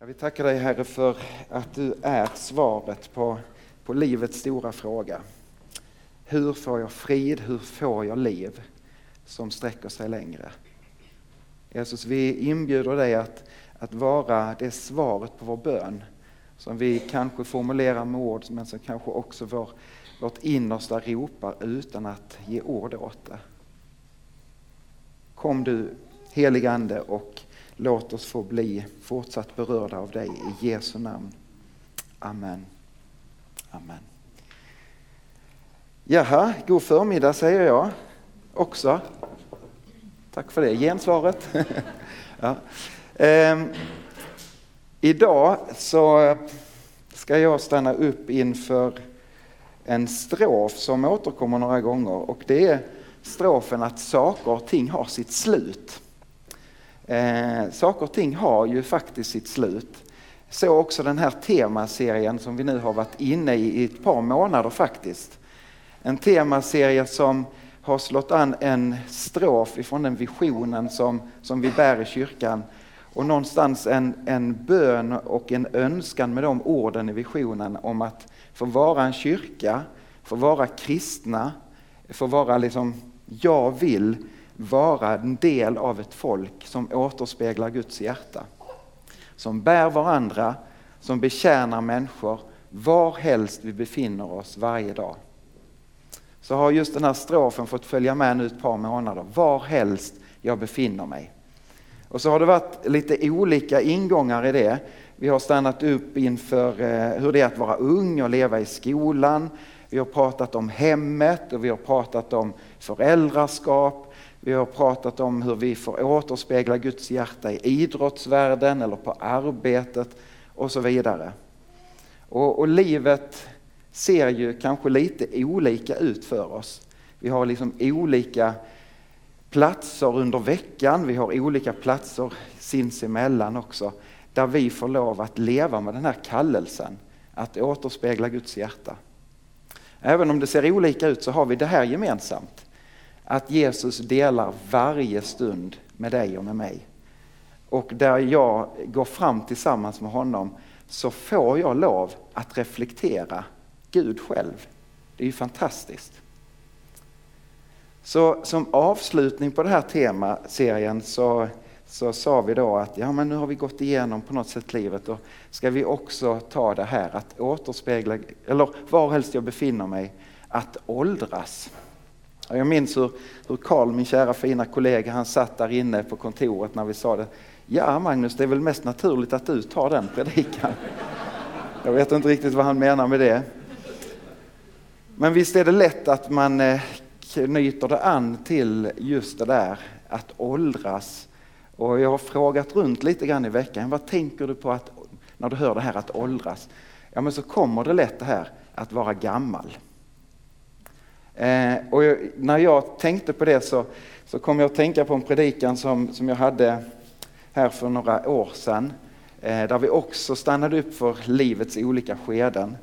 Jag vill tacka dig Herre för att du är svaret på, på livets stora fråga. Hur får jag frid? Hur får jag liv som sträcker sig längre? Jesus, vi inbjuder dig att, att vara det svaret på vår bön som vi kanske formulerar med ord men som kanske också vår, vårt innersta ropar utan att ge ord åt det. Kom du heligande och Låt oss få bli fortsatt berörda av dig i Jesu namn. Amen. Amen. Jaha, god förmiddag säger jag också. Tack för det gensvaret. ja. ehm, idag så ska jag stanna upp inför en strof som återkommer några gånger och det är strofen att saker och ting har sitt slut. Eh, saker och ting har ju faktiskt sitt slut. Så också den här temaserien som vi nu har varit inne i i ett par månader faktiskt. En temaserie som har slått an en strof ifrån den visionen som, som vi bär i kyrkan och någonstans en, en bön och en önskan med de orden i visionen om att få vara en kyrka, få vara kristna, få vara liksom, jag vill vara en del av ett folk som återspeglar Guds hjärta. Som bär varandra, som betjänar människor var helst vi befinner oss varje dag. Så har just den här strofen fått följa med nu ett par månader, var helst jag befinner mig. Och så har det varit lite olika ingångar i det. Vi har stannat upp inför eh, hur det är att vara ung och leva i skolan. Vi har pratat om hemmet och vi har pratat om föräldraskap. Vi har pratat om hur vi får återspegla Guds hjärta i idrottsvärlden eller på arbetet och så vidare. Och, och livet ser ju kanske lite olika ut för oss. Vi har liksom olika platser under veckan, vi har olika platser sinsemellan också, där vi får lov att leva med den här kallelsen, att återspegla Guds hjärta. Även om det ser olika ut så har vi det här gemensamt att Jesus delar varje stund med dig och med mig. Och där jag går fram tillsammans med honom så får jag lov att reflektera Gud själv. Det är ju fantastiskt. Så som avslutning på den här temaserien så, så sa vi då att ja, men nu har vi gått igenom på något sätt livet och ska vi också ta det här att återspegla, eller varhelst jag befinner mig, att åldras. Jag minns hur, hur Karl, min kära fina kollega, han satt där inne på kontoret när vi sa det. Ja Magnus, det är väl mest naturligt att du tar den predikan. Jag vet inte riktigt vad han menar med det. Men visst är det lätt att man eh, knyter det an till just det där att åldras. Och jag har frågat runt lite grann i veckan. Vad tänker du på att, när du hör det här att åldras? Ja men så kommer det lätt det här att vara gammal. Eh, och jag, när jag tänkte på det så, så kom jag att tänka på en predikan som, som jag hade här för några år sedan. Eh, där vi också stannade upp för livets olika skeden.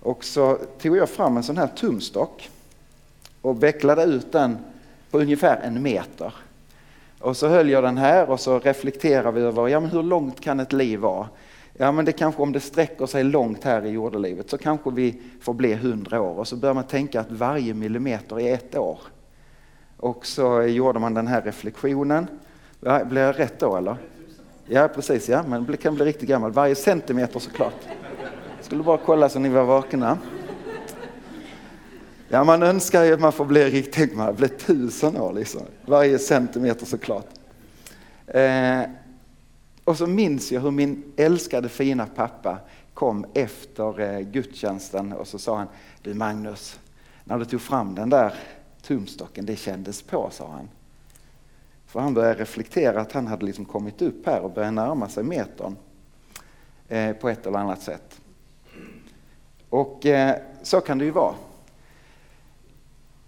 Och så tog jag fram en sån här tumstock och vecklade ut den på ungefär en meter. Och så höll jag den här och så reflekterade vi över ja, men hur långt kan ett liv vara? Ja men det kanske om det sträcker sig långt här i jordelivet så kanske vi får bli hundra år och så börjar man tänka att varje millimeter är ett år. Och så gjorde man den här reflektionen. Ja, blir jag rätt då eller? Ja precis, ja, men det kan bli riktigt gammal. Varje centimeter såklart. Skulle bara kolla så ni var vakna. Ja, man önskar ju att man får bli riktigt, tänk man blir tusen år liksom. Varje centimeter såklart. Eh, och så minns jag hur min älskade fina pappa kom efter eh, gudstjänsten och så sa han, du Magnus, när du tog fram den där tumstocken, det kändes på, sa han. För han började reflektera att han hade liksom kommit upp här och börjat närma sig metern eh, på ett eller annat sätt. Och eh, så kan det ju vara.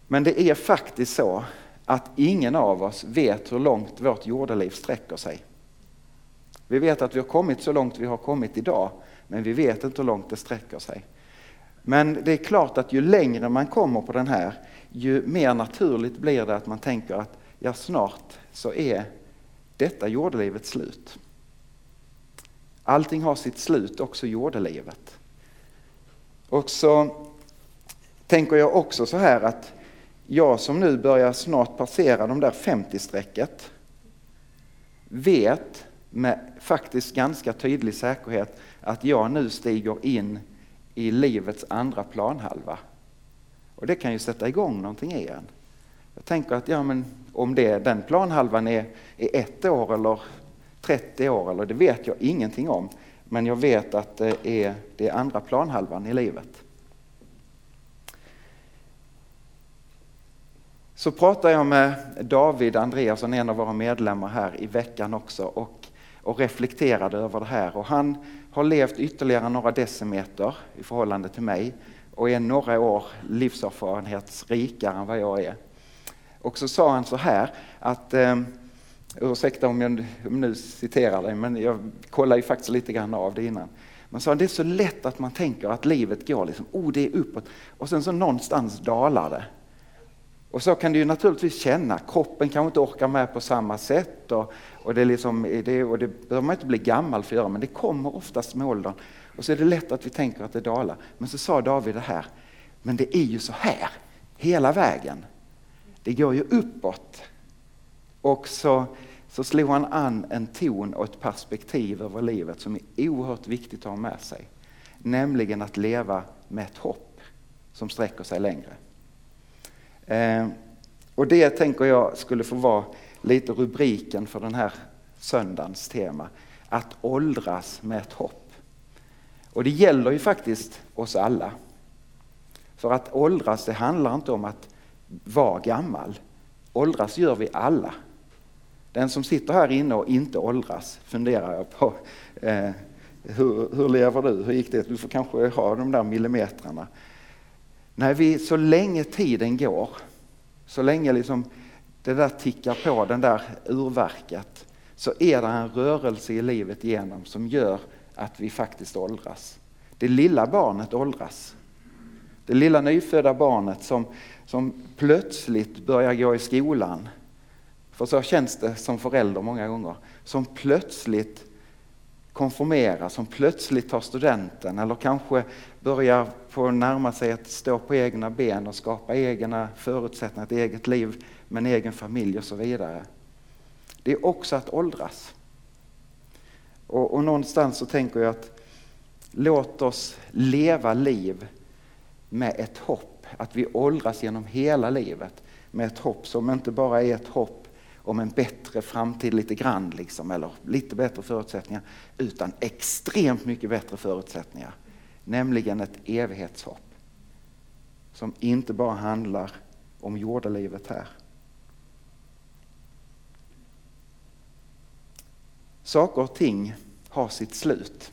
Men det är faktiskt så att ingen av oss vet hur långt vårt jordeliv sträcker sig. Vi vet att vi har kommit så långt vi har kommit idag, men vi vet inte hur långt det sträcker sig. Men det är klart att ju längre man kommer på den här, ju mer naturligt blir det att man tänker att ja, snart så är detta jordelivet slut. Allting har sitt slut, också jordelivet. Och så tänker jag också så här att jag som nu börjar snart passera de där 50-strecket vet med faktiskt ganska tydlig säkerhet att jag nu stiger in i livets andra planhalva. Och det kan ju sätta igång någonting i en. Jag tänker att ja, men om det, den planhalvan är, är ett år eller 30 år, eller det vet jag ingenting om. Men jag vet att det är, det är andra planhalvan i livet. Så pratade jag med David Andreasson, en av våra medlemmar här i veckan också och, och reflekterade över det här. Och han har levt ytterligare några decimeter i förhållande till mig och är några år livserfarenhetsrikare än vad jag är. Och så sa han så här att, eh, ursäkta om jag nu citerar dig, men jag kollade ju faktiskt lite grann av det innan. Men sa det är så lätt att man tänker att livet går liksom, oh det är uppåt och sen så någonstans dalar det. Och så kan du ju naturligtvis känna, kroppen kanske inte orkar med på samma sätt och, och, det, liksom, det, och det behöver man inte bli gammal för att göra, men det kommer oftast med åldern. Och så är det lätt att vi tänker att det dalar. Men så sa David det här, men det är ju så här hela vägen. Det går ju uppåt. Och så, så slog han an en ton och ett perspektiv över livet som är oerhört viktigt att ha med sig. Nämligen att leva med ett hopp som sträcker sig längre. Eh, och det tänker jag skulle få vara lite rubriken för den här söndagens tema. Att åldras med ett hopp. Och det gäller ju faktiskt oss alla. För att åldras, det handlar inte om att vara gammal. Åldras gör vi alla. Den som sitter här inne och inte åldras funderar jag på. Eh, hur, hur lever du? Hur gick det? Du får kanske ha de där millimetrarna. När vi, så länge tiden går, så länge liksom det där tickar på, den där urverket, så är det en rörelse i livet igenom som gör att vi faktiskt åldras. Det lilla barnet åldras. Det lilla nyfödda barnet som, som plötsligt börjar gå i skolan, för så känns det som förälder många gånger, som plötsligt konformera, som plötsligt tar studenten eller kanske börjar få närma sig att stå på egna ben och skapa egna förutsättningar, ett eget liv med en egen familj och så vidare. Det är också att åldras. Och, och någonstans så tänker jag att låt oss leva liv med ett hopp, att vi åldras genom hela livet med ett hopp som inte bara är ett hopp om en bättre framtid lite grann, liksom, eller lite bättre förutsättningar, utan extremt mycket bättre förutsättningar. Nämligen ett evighetshopp. Som inte bara handlar om jordelivet här. Saker och ting har sitt slut.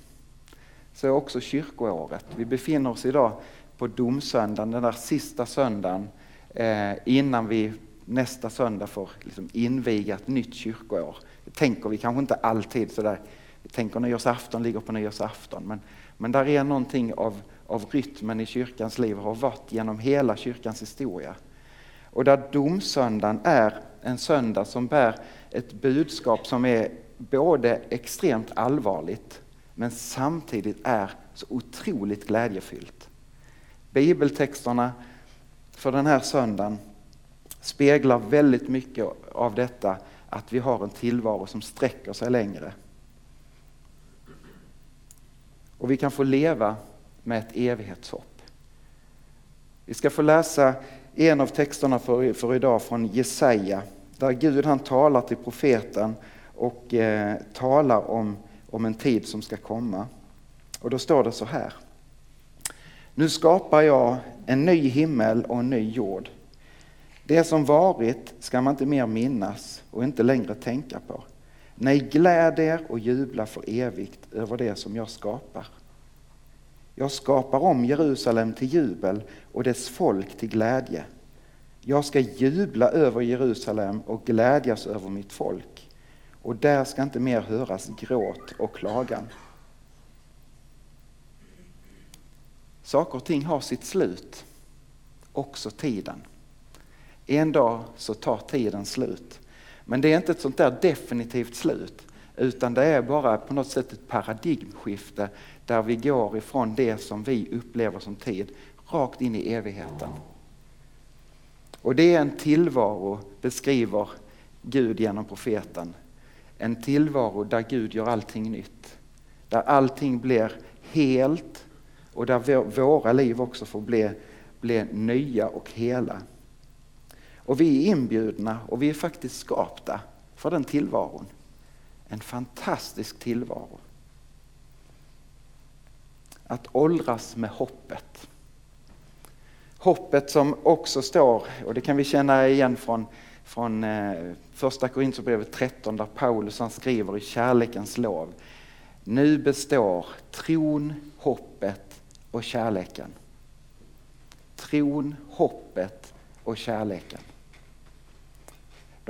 Så är också kyrkoåret. Vi befinner oss idag på domsöndagen, den där sista söndagen eh, innan vi nästa söndag får liksom inviga ett nytt kyrkoår. Det tänker vi kanske inte alltid sådär. Vi tänker nyårsafton ligger på nyårsafton. Men, men där är någonting av, av rytmen i kyrkans liv har varit genom hela kyrkans historia. Och där domsöndagen är en söndag som bär ett budskap som är både extremt allvarligt men samtidigt är så otroligt glädjefyllt. Bibeltexterna för den här söndagen speglar väldigt mycket av detta att vi har en tillvaro som sträcker sig längre. Och vi kan få leva med ett evighetshopp. Vi ska få läsa en av texterna för, för idag från Jesaja, där Gud han talar till profeten och eh, talar om, om en tid som ska komma. Och då står det så här. Nu skapar jag en ny himmel och en ny jord. Det som varit ska man inte mer minnas och inte längre tänka på. Nej, gläd er och jubla för evigt över det som jag skapar. Jag skapar om Jerusalem till jubel och dess folk till glädje. Jag ska jubla över Jerusalem och glädjas över mitt folk. Och där ska inte mer höras gråt och klagan. Saker och ting har sitt slut, också tiden. En dag så tar tiden slut. Men det är inte ett sånt där definitivt slut. utan det är bara på något sätt ett paradigmskifte där vi går ifrån det som vi upplever som tid rakt in i evigheten. Och det är en tillvaro, beskriver Gud genom profeten. En tillvaro där Gud gör allting nytt. Där allting blir helt och där våra liv också får bli, bli nya och hela. Och vi är inbjudna och vi är faktiskt skapta för den tillvaron. En fantastisk tillvaro. Att åldras med hoppet. Hoppet som också står, och det kan vi känna igen från, från eh, första Korinthierbrevet 13 där Paulus han skriver i kärlekens lov. Nu består tron, hoppet och kärleken. Tron, hoppet och kärleken.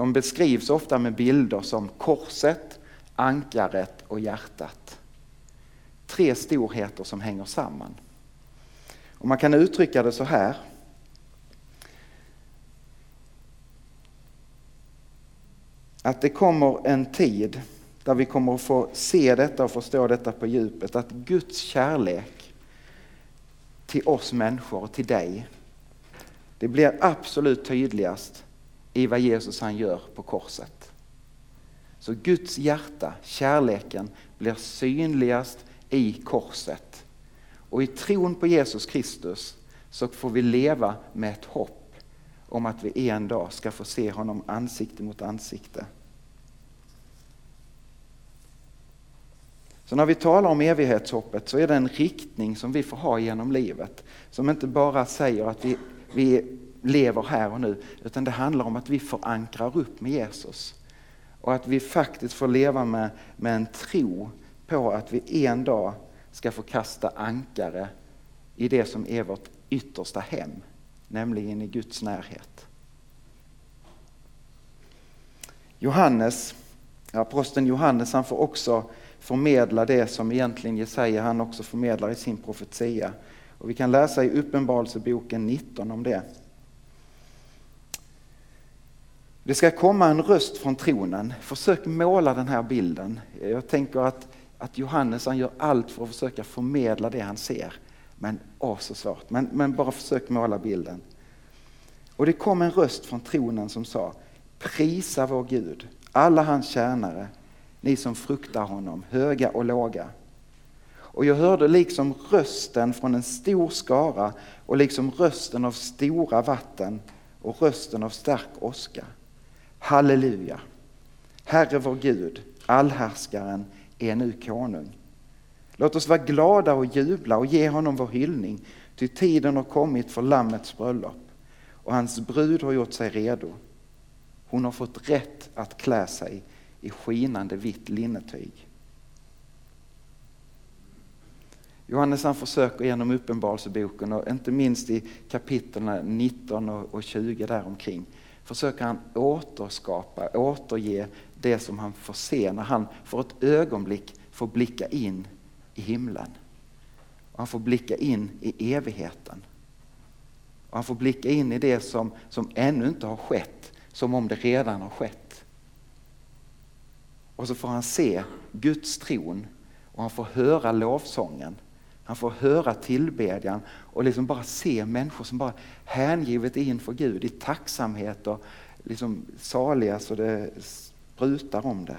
De beskrivs ofta med bilder som korset, ankaret och hjärtat. Tre storheter som hänger samman. Och man kan uttrycka det så här. Att det kommer en tid där vi kommer att få se detta och förstå detta på djupet. Att Guds kärlek till oss människor och till dig, det blir absolut tydligast i vad Jesus han gör på korset. Så Guds hjärta, kärleken, blir synligast i korset. Och i tron på Jesus Kristus så får vi leva med ett hopp om att vi en dag ska få se honom ansikte mot ansikte. Så när vi talar om evighetshoppet så är det en riktning som vi får ha genom livet. Som inte bara säger att vi, vi lever här och nu, utan det handlar om att vi förankrar upp med Jesus. Och att vi faktiskt får leva med, med en tro på att vi en dag ska få kasta ankare i det som är vårt yttersta hem, nämligen i Guds närhet. Johannes, aposteln Johannes, han får också förmedla det som egentligen Jesaja han också förmedlar i sin profetia. Och vi kan läsa i Uppenbarelseboken 19 om det. Det ska komma en röst från tronen. Försök måla den här bilden. Jag tänker att, att Johannes han gör allt för att försöka förmedla det han ser. Men åh så svårt. Men, men bara försök måla bilden. Och det kom en röst från tronen som sa Prisa vår Gud, alla hans tjänare, ni som fruktar honom, höga och låga. Och jag hörde liksom rösten från en stor skara och liksom rösten av stora vatten och rösten av stark åska. Halleluja! Herre vår Gud, allhärskaren, är nu konung. Låt oss vara glada och jubla och ge honom vår hyllning, ty tiden har kommit för Lammets bröllop och hans brud har gjort sig redo. Hon har fått rätt att klä sig i skinande vitt linnetyg. Johannes han försöker genom Uppenbarelseboken och inte minst i kapitlen 19 och 20 däromkring försöker han återskapa, återge det som han får se när han för ett ögonblick får blicka in i himlen. Och han får blicka in i evigheten. Och han får blicka in i det som, som ännu inte har skett, som om det redan har skett. Och så får han se Guds tron och han får höra lovsången. Han får höra tillbedjan och liksom bara se människor som bara hängivet är inför Gud i tacksamhet och liksom saliga så det sprutar om det.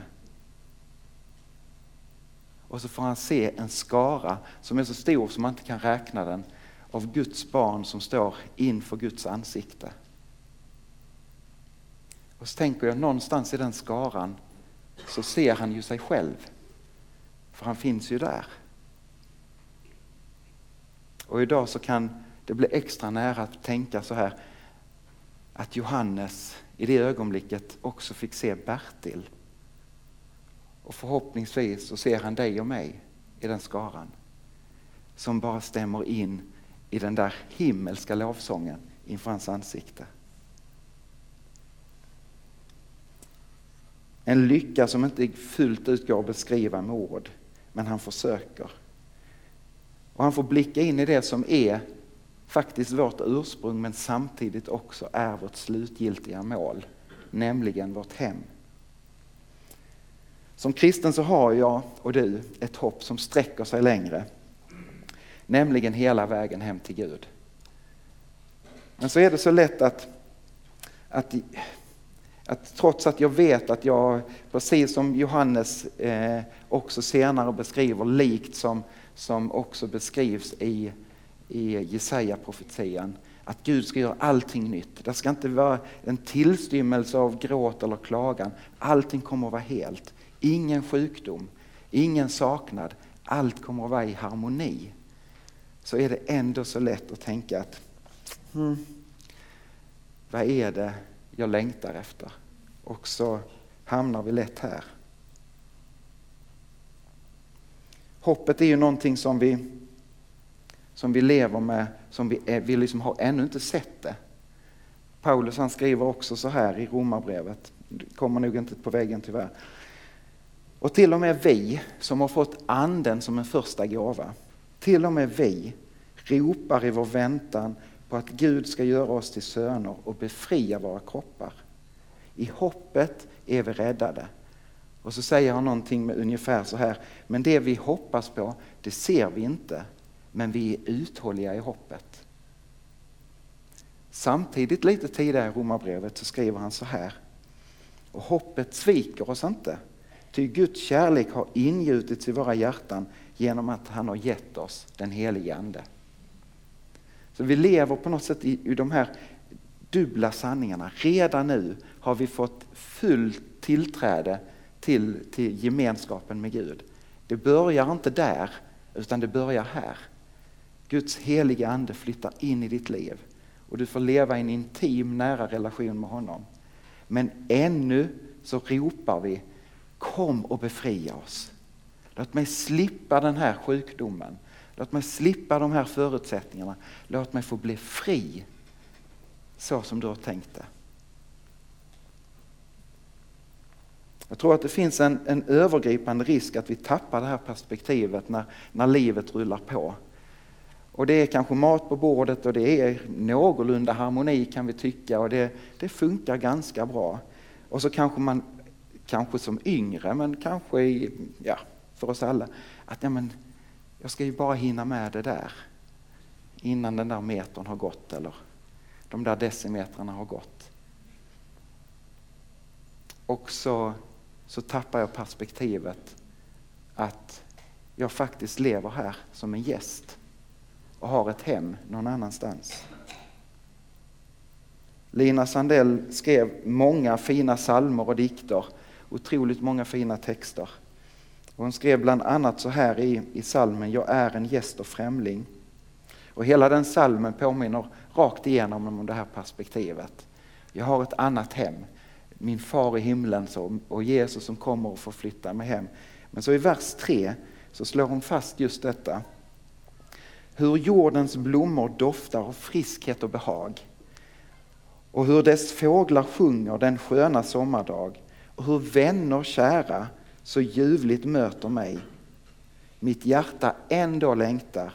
Och så får han se en skara som är så stor som man inte kan räkna den av Guds barn som står inför Guds ansikte. Och så tänker jag någonstans i den skaran så ser han ju sig själv. För han finns ju där. Och idag så kan det bli extra nära att tänka så här att Johannes i det ögonblicket också fick se Bertil. Och förhoppningsvis så ser han dig och mig i den skaran som bara stämmer in i den där himmelska lovsången inför hans ansikte. En lycka som inte fullt ut går att beskriva med ord, men han försöker. Och han får blicka in i det som är faktiskt vårt ursprung men samtidigt också är vårt slutgiltiga mål, nämligen vårt hem. Som kristen så har jag och du ett hopp som sträcker sig längre. Nämligen hela vägen hem till Gud. Men så är det så lätt att, att, att trots att jag vet att jag, precis som Johannes eh, också senare beskriver, likt som, som också beskrivs i, i Jesaja-profetian, att Gud ska göra allting nytt. Det ska inte vara en tillstymmelse av gråt eller klagan. Allting kommer att vara helt. Ingen sjukdom, ingen saknad. Allt kommer att vara i harmoni. Så är det ändå så lätt att tänka att hmm, vad är det jag längtar efter? Och så hamnar vi lätt här. Hoppet är ju någonting som vi, som vi lever med, som vi, är, vi liksom har ännu inte sett det. Paulus han skriver också så här i Romarbrevet, det kommer nog inte på väggen tyvärr. Och till och med vi som har fått anden som en första gåva, till och med vi ropar i vår väntan på att Gud ska göra oss till söner och befria våra kroppar. I hoppet är vi räddade. Och så säger han någonting med ungefär så här, men det vi hoppas på, det ser vi inte, men vi är uthålliga i hoppet. Samtidigt lite tidigare i Romarbrevet så skriver han så här, och hoppet sviker oss inte, ty Guds kärlek har ingjutits i våra hjärtan genom att han har gett oss den helige Ande. Så vi lever på något sätt i, i de här dubbla sanningarna. Redan nu har vi fått fullt tillträde till, till gemenskapen med Gud. Det börjar inte där, utan det börjar här. Guds heliga ande flyttar in i ditt liv och du får leva i en intim, nära relation med honom. Men ännu så ropar vi, kom och befria oss. Låt mig slippa den här sjukdomen. Låt mig slippa de här förutsättningarna. Låt mig få bli fri så som du har tänkt det. Jag tror att det finns en, en övergripande risk att vi tappar det här perspektivet när, när livet rullar på. Och det är kanske mat på bordet och det är någorlunda harmoni kan vi tycka och det, det funkar ganska bra. Och så kanske man, kanske som yngre, men kanske i, ja, för oss alla, att ja, men, jag ska ju bara hinna med det där innan den där metern har gått eller de där decimetrarna har gått. Och så, så tappar jag perspektivet att jag faktiskt lever här som en gäst och har ett hem någon annanstans. Lina Sandell skrev många fina salmer och dikter, otroligt många fina texter. Och hon skrev bland annat så här i, i salmen Jag är en gäst och främling. Och hela den salmen påminner rakt igenom om det här perspektivet. Jag har ett annat hem. Min far i himlen och Jesus som kommer och får flytta mig hem. Men så i vers 3 så slår hon fast just detta. Hur jordens blommor doftar av friskhet och behag. Och hur dess fåglar sjunger den sköna sommardag. Och hur vänner kära så ljuvligt möter mig. Mitt hjärta ändå längtar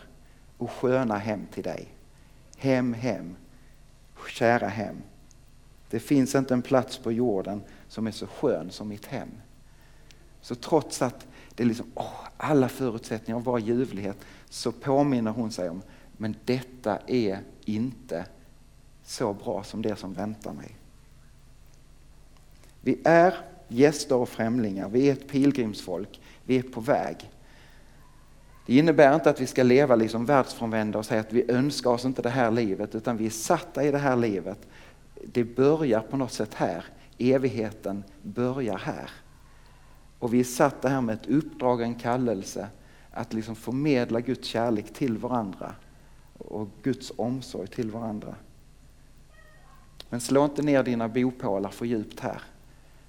och sköna hem till dig. Hem, hem, kära hem. Det finns inte en plats på jorden som är så skön som mitt hem. Så trots att det är liksom, åh, alla förutsättningar var ljuvlighet så påminner hon sig om, men detta är inte så bra som det som väntar mig. Vi är gäster och främlingar, vi är ett pilgrimsfolk, vi är på väg. Det innebär inte att vi ska leva liksom världsfrånvända och säga att vi önskar oss inte det här livet utan vi är satta i det här livet. Det börjar på något sätt här, evigheten börjar här. Och vi är satta här med ett uppdrag, en kallelse att liksom förmedla Guds kärlek till varandra och Guds omsorg till varandra. Men slå inte ner dina bopålar för djupt här.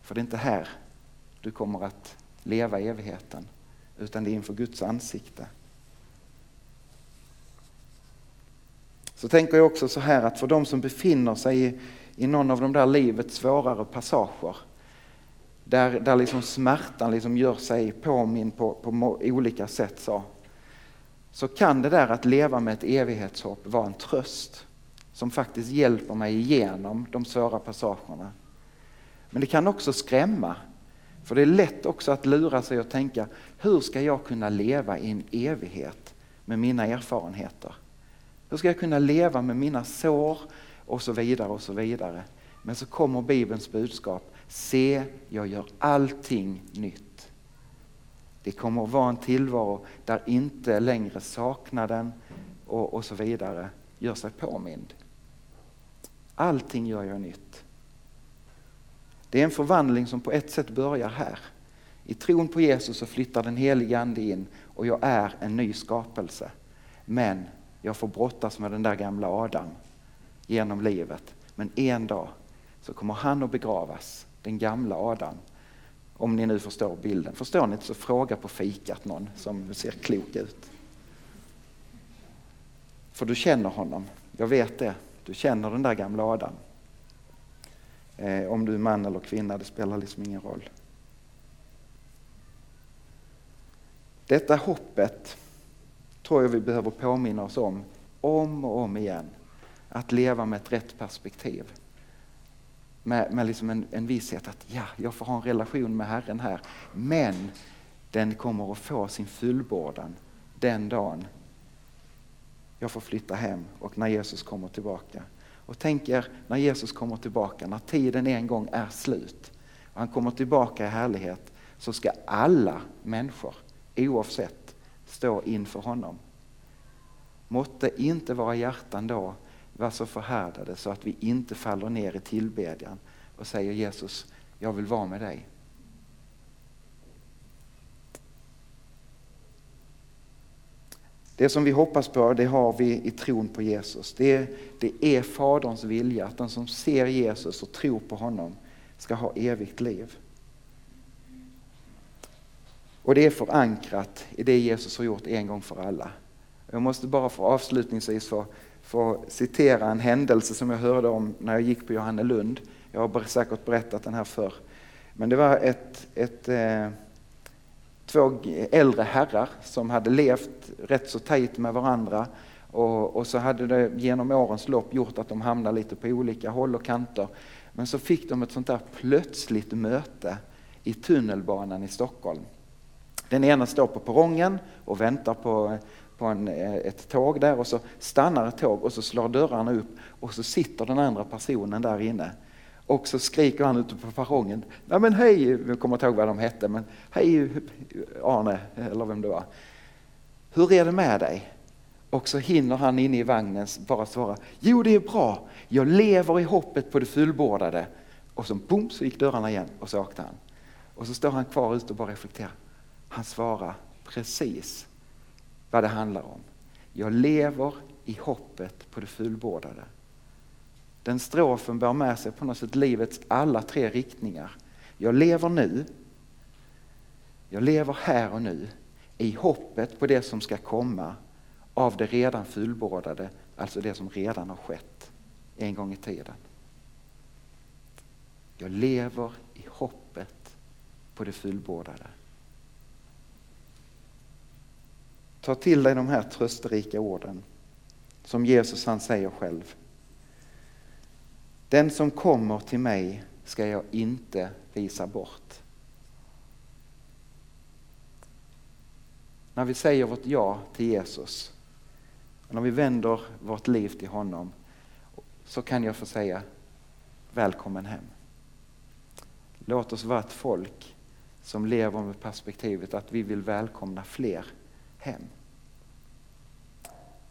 För det är inte här du kommer att leva evigheten, utan det är inför Guds ansikte. Så tänker jag också så här att för de som befinner sig i, i någon av de där livets svårare passager, där, där liksom smärtan liksom gör sig påminn på, på olika sätt, så, så kan det där att leva med ett evighetshopp vara en tröst som faktiskt hjälper mig igenom de svåra passagerna. Men det kan också skrämma. För det är lätt också att lura sig och tänka, hur ska jag kunna leva i en evighet med mina erfarenheter? Hur ska jag kunna leva med mina sår och så vidare och så vidare. Men så kommer Bibelns budskap, se jag gör allting nytt. Det kommer att vara en tillvaro där inte längre saknaden och, och så vidare gör sig påmind. Allting gör jag nytt. Det är en förvandling som på ett sätt börjar här. I tron på Jesus så flyttar den helige Ande in och jag är en ny skapelse. Men jag får brottas med den där gamla Adam genom livet. Men en dag så kommer han att begravas, den gamla Adam. Om ni nu förstår bilden. Förstår ni inte så fråga på fikat någon som ser klok ut. För du känner honom, jag vet det. Du känner den där gamla Adam. Eh, om du är man eller kvinna, det spelar liksom ingen roll. Detta hoppet tror jag vi behöver påminna oss om, om och om igen. Att leva med ett rätt perspektiv. Med, med liksom en, en visshet att ja, jag får ha en relation med Herren här. Men den kommer att få sin fullbordan den dagen jag får flytta hem och när Jesus kommer tillbaka. Och tänk er när Jesus kommer tillbaka, när tiden en gång är slut och han kommer tillbaka i härlighet så ska alla människor oavsett stå inför honom. Måtte inte våra hjärtan då vara så förhärdade så att vi inte faller ner i tillbedjan och säger Jesus, jag vill vara med dig. Det som vi hoppas på, det har vi i tron på Jesus. Det, det är Faderns vilja att den som ser Jesus och tror på honom ska ha evigt liv. Och det är förankrat i det Jesus har gjort en gång för alla. Jag måste bara för avslutningsvis få, få citera en händelse som jag hörde om när jag gick på Johannelund. Jag har säkert berättat den här förr. Men det var ett, ett eh, två äldre herrar som hade levt rätt så tajt med varandra och, och, så hade det genom årens lopp gjort att de hamnade lite på olika håll och kanter. Men så fick de ett sånt där plötsligt möte i tunnelbanan i Stockholm. Den ena står på perrongen och väntar på, på en, eh, ett tåg där och så stannar ett tåg och så slår dörrarna upp och så sitter den andra personen där inne. Och så skriker han ute på perrongen, nej men hej, jag kommer inte ihåg vad de hette, men hej Arne, eller vem det var. Hur är det med dig? Och så hinner han inne i vagnen bara svara, jo det är bra, jag lever i hoppet på det fullbordade. Och så boom så gick dörrarna igen och så åkte han. Och så står han kvar ute och bara reflekterar. Han svarar precis vad det handlar om. Jag lever i hoppet på det fullbordade. Den strofen bär med sig på något sätt livets alla tre riktningar. Jag lever nu. Jag lever här och nu i hoppet på det som ska komma av det redan fullbordade, alltså det som redan har skett en gång i tiden. Jag lever i hoppet på det fullbordade. Ta till dig de här trösterika orden som Jesus han säger själv. Den som kommer till mig ska jag inte visa bort. När vi säger vårt ja till Jesus, när vi vänder vårt liv till honom, så kan jag få säga välkommen hem. Låt oss vara ett folk som lever med perspektivet att vi vill välkomna fler hem.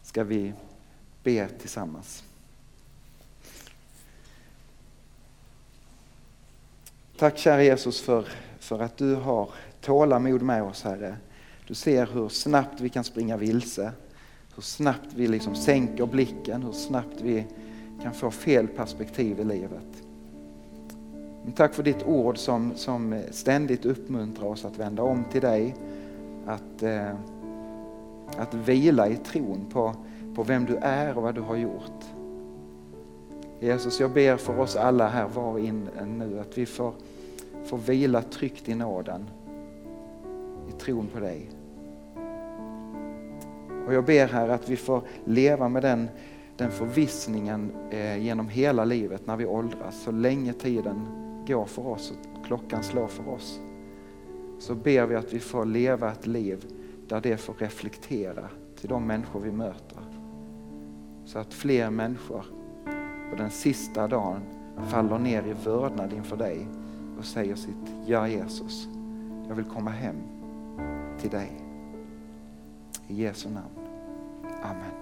Ska vi be tillsammans. Tack kära Jesus för, för att du har tålamod med oss Herre. Du ser hur snabbt vi kan springa vilse, hur snabbt vi liksom sänker blicken, hur snabbt vi kan få fel perspektiv i livet. Men tack för ditt ord som, som ständigt uppmuntrar oss att vända om till dig, att, eh, att vila i tron på, på vem du är och vad du har gjort. Jesus, jag ber för oss alla här var och in nu att vi får, får vila tryggt i nåden, i tron på dig. Och jag ber här att vi får leva med den, den förvissningen eh, genom hela livet när vi åldras, så länge tiden går för oss och klockan slår för oss. så ber vi att vi får leva ett liv där det får reflektera till de människor vi möter. Så att fler människor på den sista dagen faller ner i vördnad inför dig och säger sitt Ja Jesus, jag vill komma hem till dig. I Jesu namn. Amen.